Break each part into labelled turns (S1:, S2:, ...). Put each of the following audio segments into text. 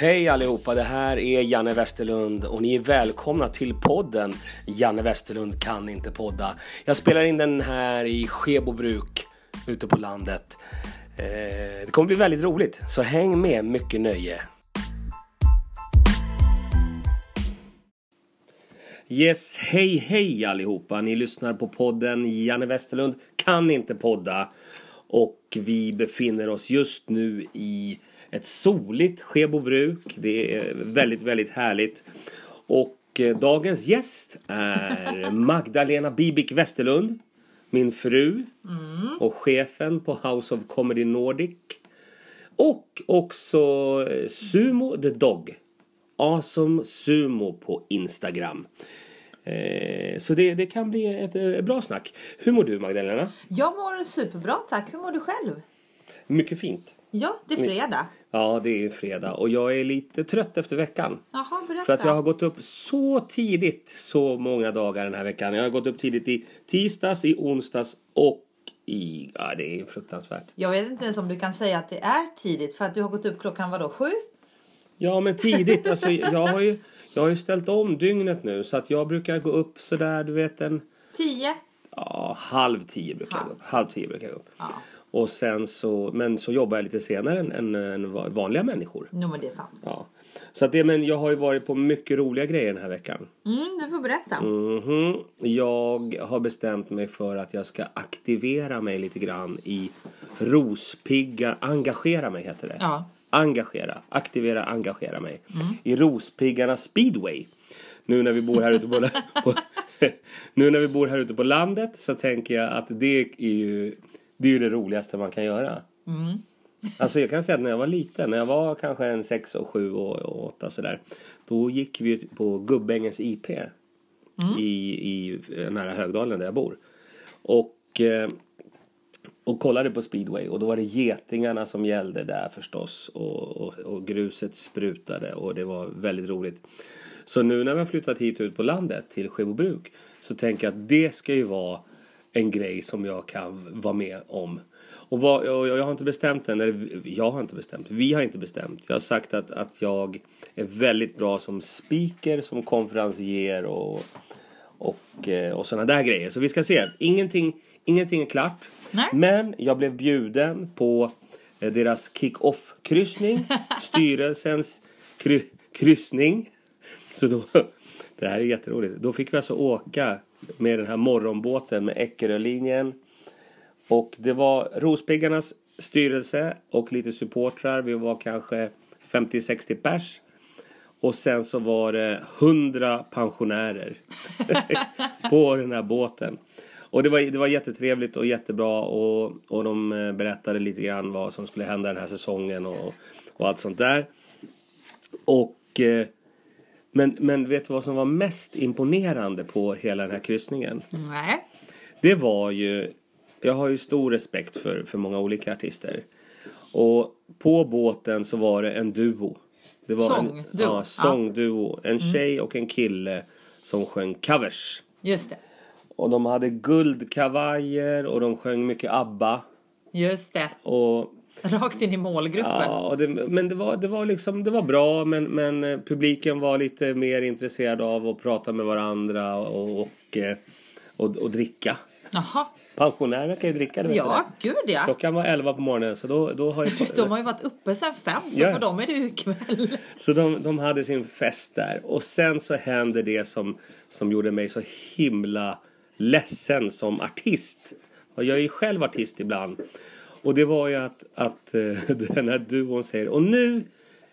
S1: Hej allihopa, det här är Janne Westerlund och ni är välkomna till podden Janne Westerlund kan inte podda. Jag spelar in den här i Skebobruk ute på landet. Eh, det kommer bli väldigt roligt, så häng med, mycket nöje. Yes, hej hej allihopa! Ni lyssnar på podden Janne Westerlund kan inte podda. Och vi befinner oss just nu i ett soligt Skebobruk. Det är väldigt, väldigt härligt. Och eh, dagens gäst är Magdalena Bibik Westerlund. Min fru och chefen på House of Comedy Nordic. Och också eh, Sumo the Dog. Awesome Sumo på Instagram. Eh, Så det, det kan bli ett eh, bra snack. Hur mår du Magdalena?
S2: Jag mår superbra tack. Hur mår du själv?
S1: Mycket fint.
S2: Ja, det är fredag.
S1: Ja, det är fredag och jag är lite trött efter veckan.
S2: Jaha, berätta.
S1: För att jag har gått upp så tidigt så många dagar den här veckan. Jag har gått upp tidigt i tisdags, i onsdags och i... Ja, det är fruktansvärt.
S2: Jag vet inte ens om du kan säga att det är tidigt för att du har gått upp klockan vadå, sju?
S1: Ja, men tidigt. Alltså, jag, har ju, jag har ju ställt om dygnet nu så att jag brukar gå upp sådär, du vet en...
S2: Tio?
S1: Ja, halv tio brukar jag gå upp. Halv tio brukar jag gå upp.
S2: Ja.
S1: Och sen så, men så jobbar jag lite senare än, än, än vanliga människor.
S2: Jo, men det är sant.
S1: Ja. Så att det, men jag har ju varit på mycket roliga grejer den här veckan.
S2: Mm, du får berätta.
S1: Mhm. Jag har bestämt mig för att jag ska aktivera mig lite grann i rospigga... Engagera mig heter det.
S2: Ja.
S1: Engagera. Aktivera, engagera mig. I rospiggarna speedway. Nu när vi bor här ute på, på Nu när vi bor här ute på landet så tänker jag att det är ju det, är ju det roligaste man kan göra. Alltså jag kan säga att när jag var liten, när jag var kanske en sex och sju och, åtta sådär. Då gick vi på Gubbängens IP. I, i eh, nära Högdalen där jag bor. Och, eh, och kollade på speedway och då var det getingarna som gällde där förstås. Och, och, och gruset sprutade och det var väldigt roligt. Så nu när vi har flyttat hit ut på landet till Skebobruk så tänker jag att det ska ju vara en grej som jag kan vara med om. Och, vad, och jag har inte bestämt än, eller jag har inte bestämt, vi har inte bestämt. Jag har sagt att, att jag är väldigt bra som speaker, som konferencier och, och, eh, och sådana där grejer. Så vi ska se. Ingenting, ingenting är klart.
S2: Nej.
S1: Men jag blev bjuden på eh, deras kick-off-kryssning. styrelsens kry, kryssning. Så då, det här är jätteroligt. Då fick vi alltså åka med den här morgonbåten med Eckerölinjen. Och det var Rospiggarnas styrelse och lite supportrar. Vi var kanske 50-60 pers. Och sen så var det 100 pensionärer på den här båten. Och det var, det var jättetrevligt och jättebra och, och de eh, berättade lite grann vad som skulle hända den här säsongen och, och allt sånt där. Och eh, men, men vet du vad som var mest imponerande på hela den här kryssningen?
S2: Nej.
S1: Det var ju, jag har ju stor respekt för, för många olika artister. Och på båten så var det en duo. Det var
S2: Sångduo.
S1: En, ja, sångduo. En tjej och en kille som sjöng covers.
S2: Just det.
S1: Och de hade guldkavajer och de sjöng mycket ABBA.
S2: Just det.
S1: Och
S2: Rakt in i målgruppen.
S1: Ja, det, men det var, det var liksom, det var bra men, men eh, publiken var lite mer intresserad av att prata med varandra och, och, eh, och, och dricka.
S2: Jaha.
S1: Pensionärer kan ju dricka, du vet
S2: Ja, gud ja.
S1: Klockan var 11 på morgonen så då, då har ju,
S2: De har ju varit uppe sedan fem så
S1: Ja.
S2: för dem är det ju kväll.
S1: Så de, de hade sin fest där och sen så hände det som, som gjorde mig så himla ledsen som artist. Och jag är ju själv artist ibland. Och det var ju att, att eh, den här duon säger och nu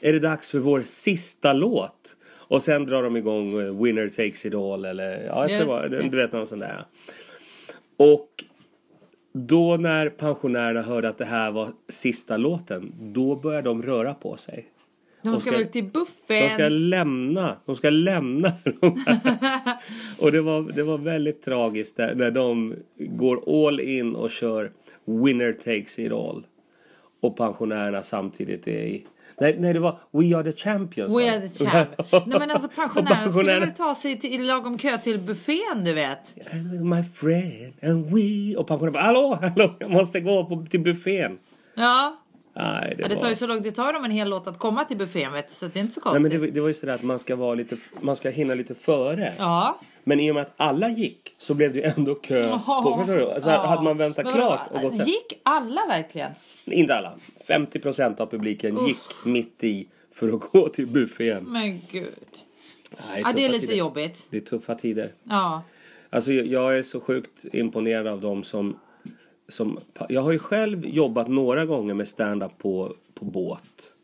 S1: är det dags för vår sista låt. Och sen drar de igång eh, Winner takes it all eller ja, jag tror det var, du vet någon sån där. Och då när pensionärerna hörde att det här var sista låten, då började de röra på sig.
S2: De ska,
S1: ska-
S2: väl till
S1: De
S2: buffén.
S1: ska lämna, de ska lämna de. Och det var, det var väldigt tragiskt där, när de går all in och kör Winner takes it all. Och pensionärerna samtidigt är i... Nej, nej det var We are the champions.
S2: We are the champ. Nej men alltså
S1: Och
S2: pensionärerna skulle väl ta sig till lagom kö till buffén du vet.
S1: My friend and we... Och pensionärerna bara hallå, hallå, jag måste gå på, till buffén.
S2: Ja.
S1: Nej, det,
S2: Ja, det tar
S1: var...
S2: ju så långt, det tar dem en hel låt att komma till buffén vet du, så det är inte så
S1: Nej,
S2: konstigt.
S1: men det, var- det var ju sådär att man ska vara lite, man ska hinna lite före.
S2: Ja.
S1: Men i och med att alla gick så blev det ju ändå kö. På, förstår du? Alltså,
S2: Ja.
S1: Hade man väntat
S2: Men
S1: klart och gått.
S2: Gick alla verkligen?
S1: Inte alla. 50% av publiken gick mitt i för att gå till buffén.
S2: Men gud.
S1: Nej,
S2: Ja, det är lite
S1: tider.
S2: jobbigt.
S1: Det är tuffa tider.
S2: Ja.
S1: Alltså jag är så sjukt imponerad av dem som, som... Jag har ju själv jobbat några gånger med stand-up på, på båt.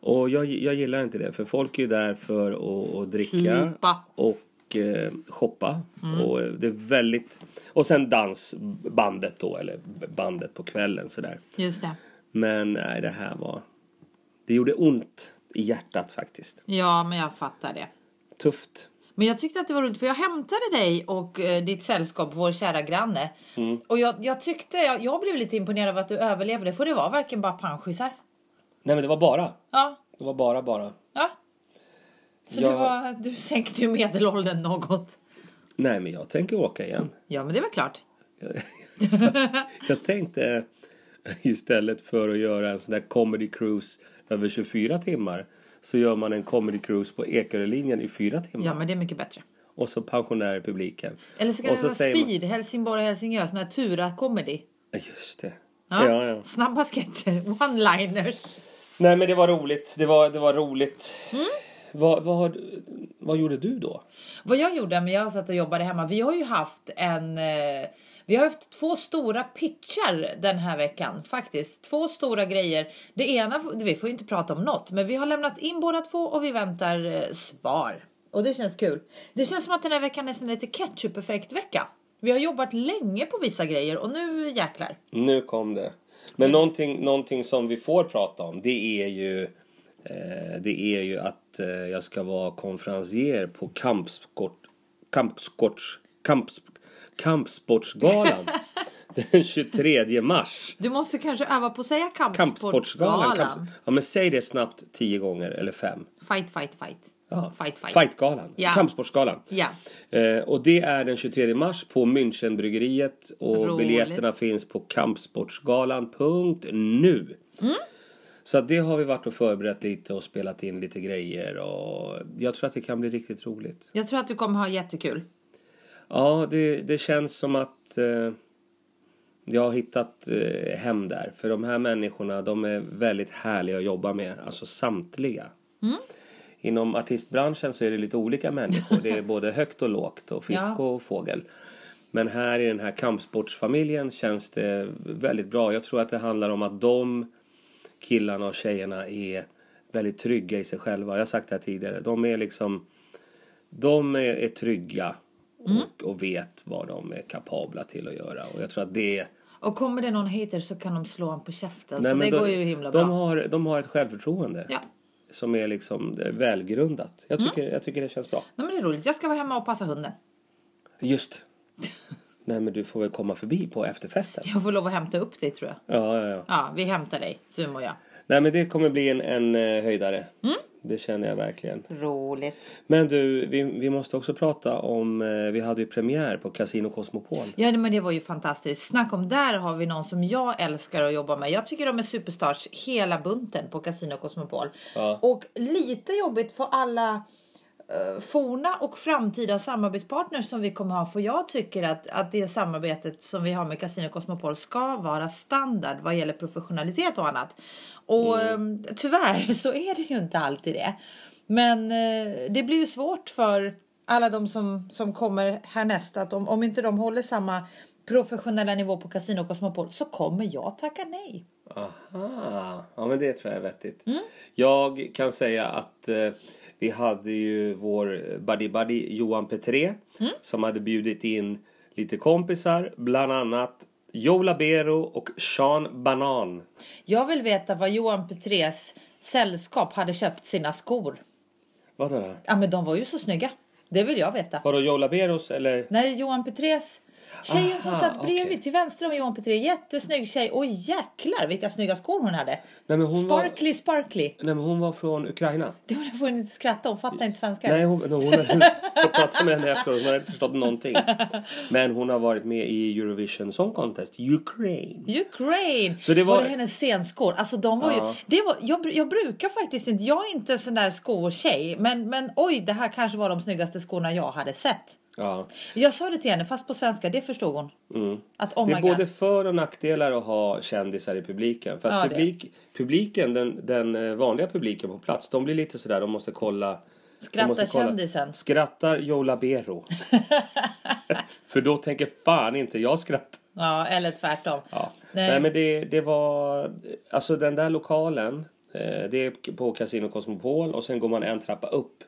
S1: Och jag, jag gillar inte det för folk är ju där för att, att dricka
S2: Supa.
S1: och eh, shoppa.
S2: Mm.
S1: Och det är väldigt... Och sen dansbandet då, eller bandet på kvällen sådär.
S2: Just det.
S1: Men nej, det här var... Det gjorde ont i hjärtat faktiskt.
S2: Ja, men jag fattar det.
S1: Tufft.
S2: Men jag tyckte att det var roligt för jag hämtade dig och eh, ditt sällskap, vår kära granne.
S1: Mm.
S2: Och jag, jag tyckte, jag, jag blev lite imponerad av att du överlevde för det var verkligen bara panschisar.
S1: Nej men det var bara.
S2: Ja,
S1: Det var bara bara.
S2: ja. Så
S1: Jag-
S2: du, var, du sänkte ju medelåldern något.
S1: Nej men jag tänker åka igen.
S2: Ja, men det var klart.
S1: Jag tänkte istället för att göra en sån där comedy cruise över 24 timmar så gör man en comedy cruise på Ekerölinjen i fyra timmar.
S2: Ja, men det är mycket bättre.
S1: Och så pensionärer i publiken.
S2: Eller så kan
S1: och
S2: det vara
S1: säger man-
S2: Speed, Helsingborg och Helsingör, sån här Tura-comedy.
S1: Just det.
S2: Ja.
S1: Ja. Ja,
S2: Snabba sketcher, one-liners.
S1: Nej men det var roligt. Det var, det var roligt.
S2: Mm.
S1: Vad, vad, vad gjorde du då?
S2: Vad jag gjorde, men jag satt och jobbade hemma. Vi har ju haft en... Eh, vi har haft två stora pitchar den här veckan faktiskt. Två stora grejer. Det ena, vi får inte prata om något, men vi har lämnat in båda två och vi väntar eh, svar. Och det känns kul. Det känns som att den här veckan är lite ketchup-effekt-vecka. Vi har jobbat länge på vissa grejer och nu jäklar.
S1: Nu kom det. Men någonting, någonting som vi får prata om det är ju eh, det är ju att eh, jag ska vara konferencier på kampsport, kampsports, kamps, kampsportsgalan den 23 mars.
S2: Du måste kanske öva på att säga
S1: Kampsportsgalan. Kamps, ja men säg det snabbt tio gånger eller fem.
S2: Fight, fight, fight.
S1: Ja.
S2: Fight, fight.
S1: Fightgalan.
S2: Ja.
S1: Kampsportsgalan.
S2: Ja.
S1: Eh, och det är den 23 mars på Münchenbryggeriet och
S2: Roligt.
S1: biljetterna finns på kampsportsgalan.nu.
S2: Mm.
S1: Så det har vi varit och förberett lite och spelat in lite grejer och jag tror att det kan bli riktigt roligt.
S2: Jag tror att du kommer ha jättekul.
S1: Ja, det, det känns som att eh, jag har hittat eh, hem där. För de här människorna, de är väldigt härliga att jobba med. Alltså samtliga. Inom artistbranschen så är det lite olika människor. Det är både högt och lågt och fisk
S2: Ja.
S1: och fågel. Men här i den här kampsportsfamiljen känns det väldigt bra. Jag tror att det handlar om att de killarna och tjejerna är väldigt trygga i sig själva. Jag har sagt det här tidigare. De är liksom de är, är trygga och, och vet vad de är kapabla till att göra. Och jag tror att det
S2: Och kommer det någon hater så kan de slå honom på käften. så det
S1: men
S2: går
S1: de,
S2: ju himla
S1: de
S2: bra.
S1: Har, de har ett självförtroende
S2: Ja.
S1: som är liksom är välgrundat. Jag tycker, jag tycker det känns bra.
S2: Nej, men det är roligt. Jag ska vara hemma och passa hunden.
S1: Just. Nej men du får väl komma förbi på efterfesten.
S2: Jag får lov att hämta upp dig tror jag.
S1: Ja, ja, ja.
S2: Ja, vi hämtar dig, Sumo och jag.
S1: Nej men det kommer bli en, en eh, höjdare.
S2: Mm.
S1: Det känner jag verkligen.
S2: Roligt.
S1: Men du, vi, vi måste också prata om, eh, vi hade ju premiär på Casino Cosmopol.
S2: Ja, men det var ju fantastiskt. Snack om där har vi någon som jag älskar att jobba med. Jag tycker de är superstars hela bunten på Casino Cosmopol.
S1: Ja.
S2: Och lite jobbigt för alla forna och framtida samarbetspartners som vi kommer ha. För jag tycker att, att det samarbetet som vi har med Casino Cosmopol ska vara standard vad gäller professionalitet och annat. Och eh, tyvärr så är det ju inte alltid det. Men eh, det blir ju svårt för alla de som, som kommer härnäst att om, om inte de håller samma professionella nivå på Casino Cosmopol så kommer jag tacka nej.
S1: Aha, ja men det tror jag är vettigt.
S2: Mm.
S1: Jag kan säga att eh, vi hade ju vår buddy buddy Johan Petré
S2: Mm.
S1: som hade bjudit in lite kompisar, bland annat Joe Labero och Sean Banan.
S2: Jag vill veta vad Johan Petrés sällskap hade köpt sina skor.
S1: Vadå då?
S2: Ja men de var ju så snygga. Det vill jag veta.
S1: Vadå Joe Laberos eller?
S2: Nej, Johan Petrés Tjejen som
S1: Aha,
S2: satt bredvid
S1: okej.
S2: till vänster om Johan Petré. Jättesnygg tjej. Och jäklar vilka snygga skor hon hade.
S1: Nej, hon var,
S2: Sparkly, sparkly.
S1: nej, men hon var från Ukraina.
S2: Det var får inte skratta, hon fattar inte svenska.
S1: Nej, hon, hon, jag pratade med henne efteråt. Hon hade inte förstått någonting. Men hon har varit med i Eurovision Song Contest Ukraine.
S2: Ukraine!
S1: Så det var-
S2: det hennes scenskor? Alltså de var
S1: Ja.
S2: ju... Det var, jag, jag brukar faktiskt inte... Jag är inte sån där skotjej. Men, men oj, det här kanske var de snyggaste skorna jag hade sett.
S1: Ja.
S2: Jag sa det till henne, fast på svenska. Det förstod hon. Att oh
S1: Det är
S2: god.
S1: både för och nackdelar att ha kändisar i publiken. För
S2: Ja,
S1: publik, publiken, den, den eh, vanliga publiken på plats, de blir lite sådär, de måste kolla.
S2: Skrattar
S1: måste kolla.
S2: kändisen.
S1: Skrattar Joe Labero. för då tänker fan inte jag skratta.
S2: Ja, eller tvärtom.
S1: Ja.
S2: Nej.
S1: Nej. men det, det var, alltså den där lokalen, eh, det är på Casino Cosmopol och sen går man en trappa upp.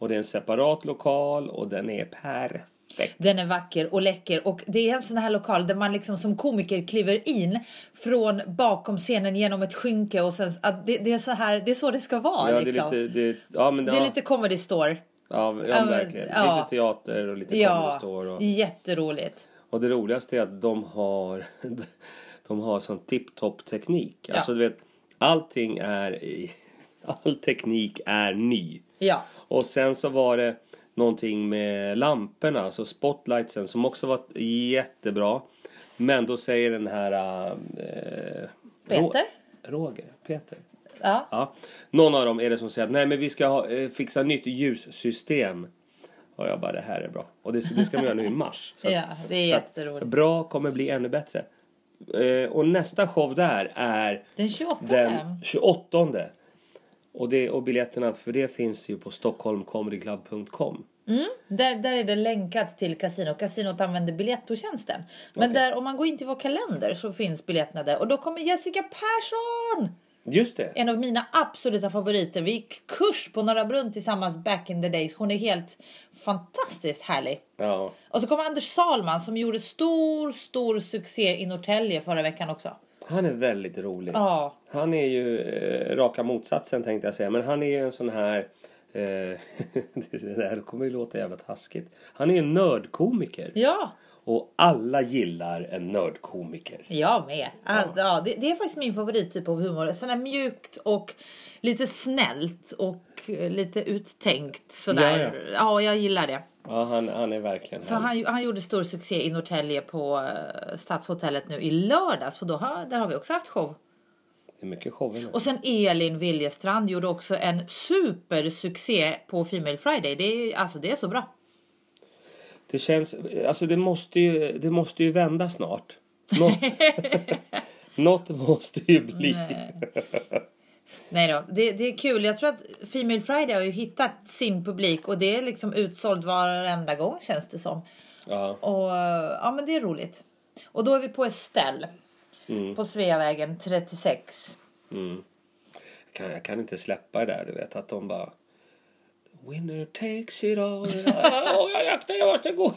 S1: Och det är en separat lokal och den är perfekt.
S2: Den är vacker och läcker och det är en sån här lokal där man liksom som komiker kliver in från bakom scenen genom ett skynke och sen att det, det är så här, det är så det ska vara
S1: Ja, det är
S2: liksom.
S1: lite, det, ja men
S2: Det
S1: ja,
S2: är lite comedy store.
S1: ja, ja, verkligen.
S2: ja.
S1: Lite teater och lite
S2: Ja,
S1: comedy store och,
S2: jätteroligt.
S1: och det roligaste är att de har, de har sån tipptopp teknik.
S2: Ja.
S1: Alltså du vet, allting är, i- all teknik är ny.
S2: Ja,
S1: Och sen så var det någonting med lamporna, alltså spotlightsen som också var jättebra. Men då säger den här... Eh,
S2: Peter?
S1: Ro- Roger? Peter?
S2: ja.
S1: Ja. Någon av dem är det som säger att nej men vi ska ha, eh, fixa nytt ljussystem. Och jag bara det här är bra. Och det, det ska vi göra nu i mars. Så
S2: Ja, det är jätteroligt.
S1: Bra kommer bli ännu bättre. Eh, och nästa show där är
S2: Den 28.
S1: den 28. Och, det, och biljetterna för det finns ju på stockholmcomedyclub.com.
S2: Där, där är det länkat till Casino. Casinot använder biljettotjänsten. Men
S1: Okej.
S2: där, om man går in till vår kalender så finns biljetterna där. Och då kommer Jessica Persson!
S1: Just det.
S2: En av mina absoluta favoriter. Vi gick kurs på Norra Brunn tillsammans back in the days. Hon är helt fantastiskt härlig.
S1: Ja.
S2: Och så kommer Anders Salman som gjorde stor, stor succé i Norrtälje förra veckan också.
S1: Han är väldigt rolig.
S2: Ja,
S1: Han är ju eh, raka motsatsen tänkte jag säga. Men han är ju en sån här... Eh, det här kommer ju låta jävla taskigt. Han är en nördkomiker.
S2: ja,
S1: Och alla gillar en nördkomiker.
S2: jag med. All, ja. det, det är faktiskt min favorittyp av humor. Sån här mjukt och lite snällt och eh, lite uttänkt sådär.
S1: Ja,
S2: Ja, jag gillar det.
S1: Ja, han, han är verkligen
S2: Så han, han gjorde stor succé i Norrtälje på eh, Stadshotellet nu i lördags. För då har, där har vi också haft show.
S1: Det är mycket shower nu.
S2: Och sen Elin Wiljestrand gjorde också en supersuccé på Female Friday. Det är, alltså, det är så bra.
S1: Det känns... Alltså det måste ju, det måste ju vända snart. Nå, något måste ju bli.
S2: Nej då, det, det är kul. Jag tror att Female Friday har ju hittat sin publik och det är liksom utsåld varenda gång känns det som.
S1: Ja.
S2: Och ja, men det är roligt. Och då är vi på Estelle. På Sveavägen 36.
S1: Jag kan, jag kan inte släppa det där, du vet. Att de bara... Winner takes it all. Åh, jag, jag, jag måste gå.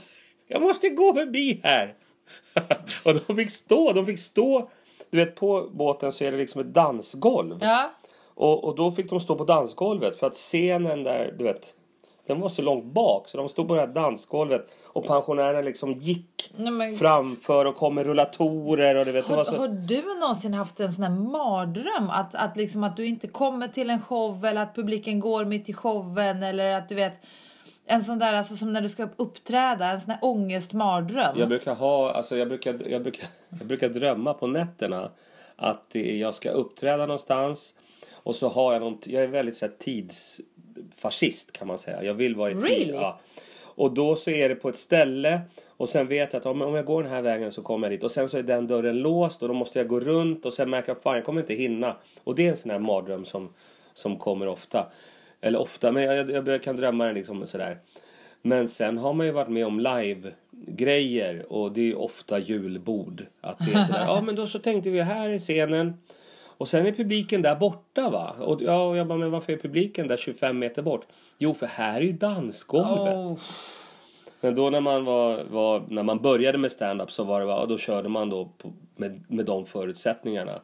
S1: Jag måste gå förbi här. och de fick stå. De fick stå. Du vet, på båten så är det liksom ett dansgolv.
S2: Ja,
S1: Och, och då fick de stå på dansgolvet för att scenen där, du vet, den var så långt bak så de stod på det här dansgolvet och pensionärerna liksom gick
S2: Nej, men-
S1: framför och kom med rullatorer och du vet, det var
S2: Har,
S1: så...
S2: har du någonsin haft en sån här mardröm? Att, att, liksom att du inte kommer till en show eller att publiken går mitt i showen eller att du vet en sån där alltså som när du ska uppträda, en sån här ångestmardröm.
S1: Jag brukar ha, alltså jag brukar, jag brukar, jag brukar drömma på nätterna att jag ska uppträda någonstans och så har jag någon, jag är väldigt så här tidsfascist kan man säga. Jag vill vara i tid.
S2: Really?
S1: Ja. Och då så är det på ett ställe och sen vet jag att om om jag går den här vägen så kommer jag dit och sen så är den dörren låst och då måste jag gå runt och sen märker jag fan jag kommer inte hinna. Och det är en sån här mardröm som, som kommer ofta. Eller ofta, men jag, jag, jag kan drömma den liksom sådär. Men sen har man ju varit med om live-grejer och det är ju ofta julbord. Att det är sådär, ja men då så tänkte vi här är scenen. Och sen är publiken där borta va? Och, ja, och jag bara, men varför är publiken där 25 meter bort? Jo, för här är ju dansgolvet.
S2: Oh,
S1: Men då när man, var, var, när man började med stand-up så var det, va, då körde man då på, med, med de förutsättningarna.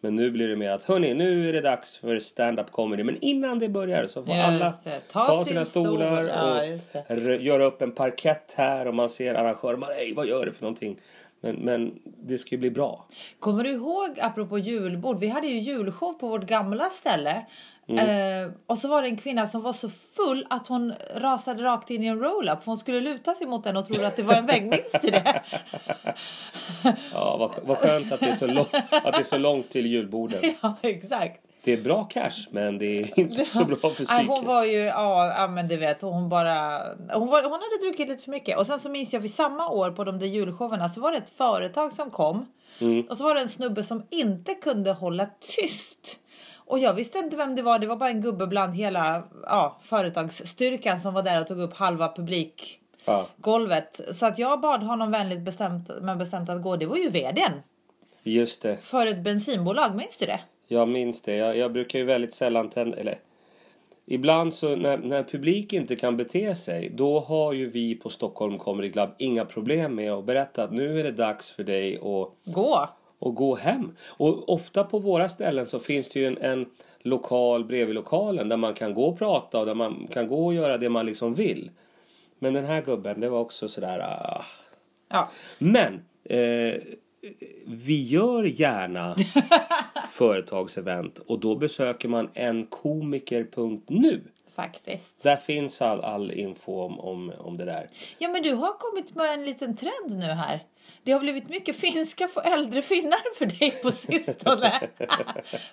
S1: Men nu blir det mer att hörni, nu är det dags för stand-up comedy. Men innan det börjar så får
S2: Just
S1: alla
S2: det.
S1: ta,
S2: Ta
S1: sina
S2: sin stol.
S1: stolar
S2: Ja,
S1: och r- göra upp en parkett här och man ser arrangörer. Man, Hej, vad gör du för någonting? Men, men det ska ju bli bra.
S2: Kommer du ihåg, apropå julbord, vi hade ju julshow på vårt gamla ställe.
S1: Mm.
S2: Eh, och så var det en kvinna som var så full att hon rasade rakt in i en roll-up. Hon skulle luta sig mot den och trodde att det var en vägg. Minns du det?
S1: Ja, vad, vad skönt att det, är så lång, att det är så långt till julborden.
S2: ja, exakt.
S1: Det är bra cash, men det är inte så bra för
S2: Nej, hon var ju, ja, ja men du vet, hon bara, hon, var, hon hade druckit lite för mycket. Och sen så minns jag vid samma år på de där julshowerna så var det ett företag som kom.
S1: Mm.
S2: Och så var det en snubbe som inte kunde hålla tyst. Och jag visste inte vem det var. Det var bara en gubbe bland hela ja, företagsstyrkan som var där och tog upp halva publikgolvet.
S1: Ja,
S2: Så att jag bad honom vänligt bestämt, men bestämt att gå. Det var ju vdn
S1: just det.
S2: för ett bensinbolag. Minns du det?
S1: Jag minns det. Jag, jag brukar ju väldigt sällan tända... Eller... Ibland så när, när publik inte kan bete sig då har ju vi på Stockholm Comedy Club inga problem med att berätta att nu är det dags för dig att,
S2: Gå.
S1: att gå hem. Och ofta på våra ställen så finns det ju en, en lokal bredvid lokalen där man kan gå och prata och där man kan gå och göra det man liksom vill. Men den här gubben det var också sådär... Ah.
S2: Ja.
S1: Men eh, vi gör gärna företagsevent och då besöker man enkomiker.nu.
S2: Faktiskt.
S1: Där finns all, all info om, om, om det där.
S2: Ja, men du har kommit med en liten trend nu här. Det har blivit mycket finska för äldre finnar för dig på sistone.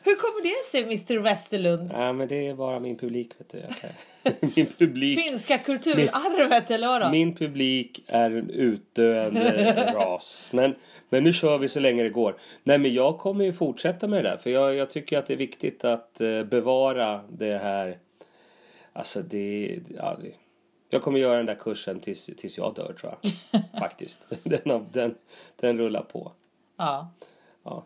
S2: Hur kommer det sig, Mr Westerlund?
S1: Ja, men det är bara min publik. Vet du. Min, publik
S2: Finska kulturarvet eller vadå?
S1: min publik är en utdöende ras. Men, men nu kör vi så länge det går. Nej, men jag kommer ju fortsätta med det där. För jag, jag tycker att det är viktigt att eh, bevara det här. Alltså det, ja, det... Jag kommer göra den där kursen tills, tills jag dör tror jag. Faktiskt. Den, den, den rullar på.
S2: Ja.
S1: Ja.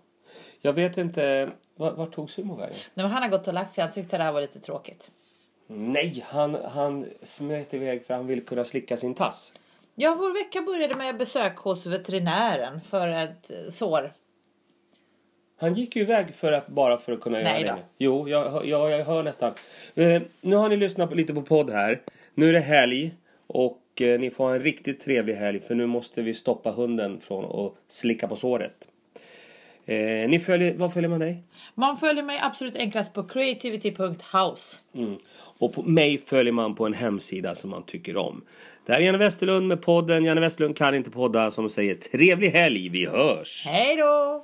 S1: Jag vet inte. Vart var tog Sumo vägen?
S2: Nej, han har gått och lagt sig. Han tyckte det här var lite tråkigt.
S1: Nej, han, han smet iväg för han ville kunna slicka sin tass.
S2: Ja, vår vecka började med besök hos veterinären för ett eh, sår.
S1: Han gick ju iväg för att, bara för att kunna
S2: Nej
S1: göra
S2: då.
S1: det. Jo, jag, hör- jag, jag hör nästan. Eh, nu har ni lyssnat på, lite på podd här. Nu är det helg. Och eh, ni får ha en riktigt trevlig helg. För nu måste vi stoppa hunden från att slicka på såret. Eh, ni följer, vad följer man dig?
S2: Man följer mig absolut enklast på creativity.house.
S1: Mm. Och på mig följer man på en hemsida som man tycker om. Det här är Janne Westerlund med podden. Janne Westerlund kan inte podda som säger trevlig helg. Vi hörs!
S2: Hej då!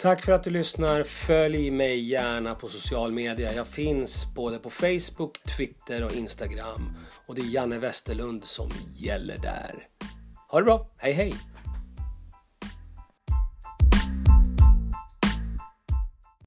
S1: Tack för att du lyssnar. Följ mig gärna på social media. Jag finns både på Facebook, Twitter och Instagram. Och det är Janne Westerlund som gäller där. Ha det bra. Hej hej!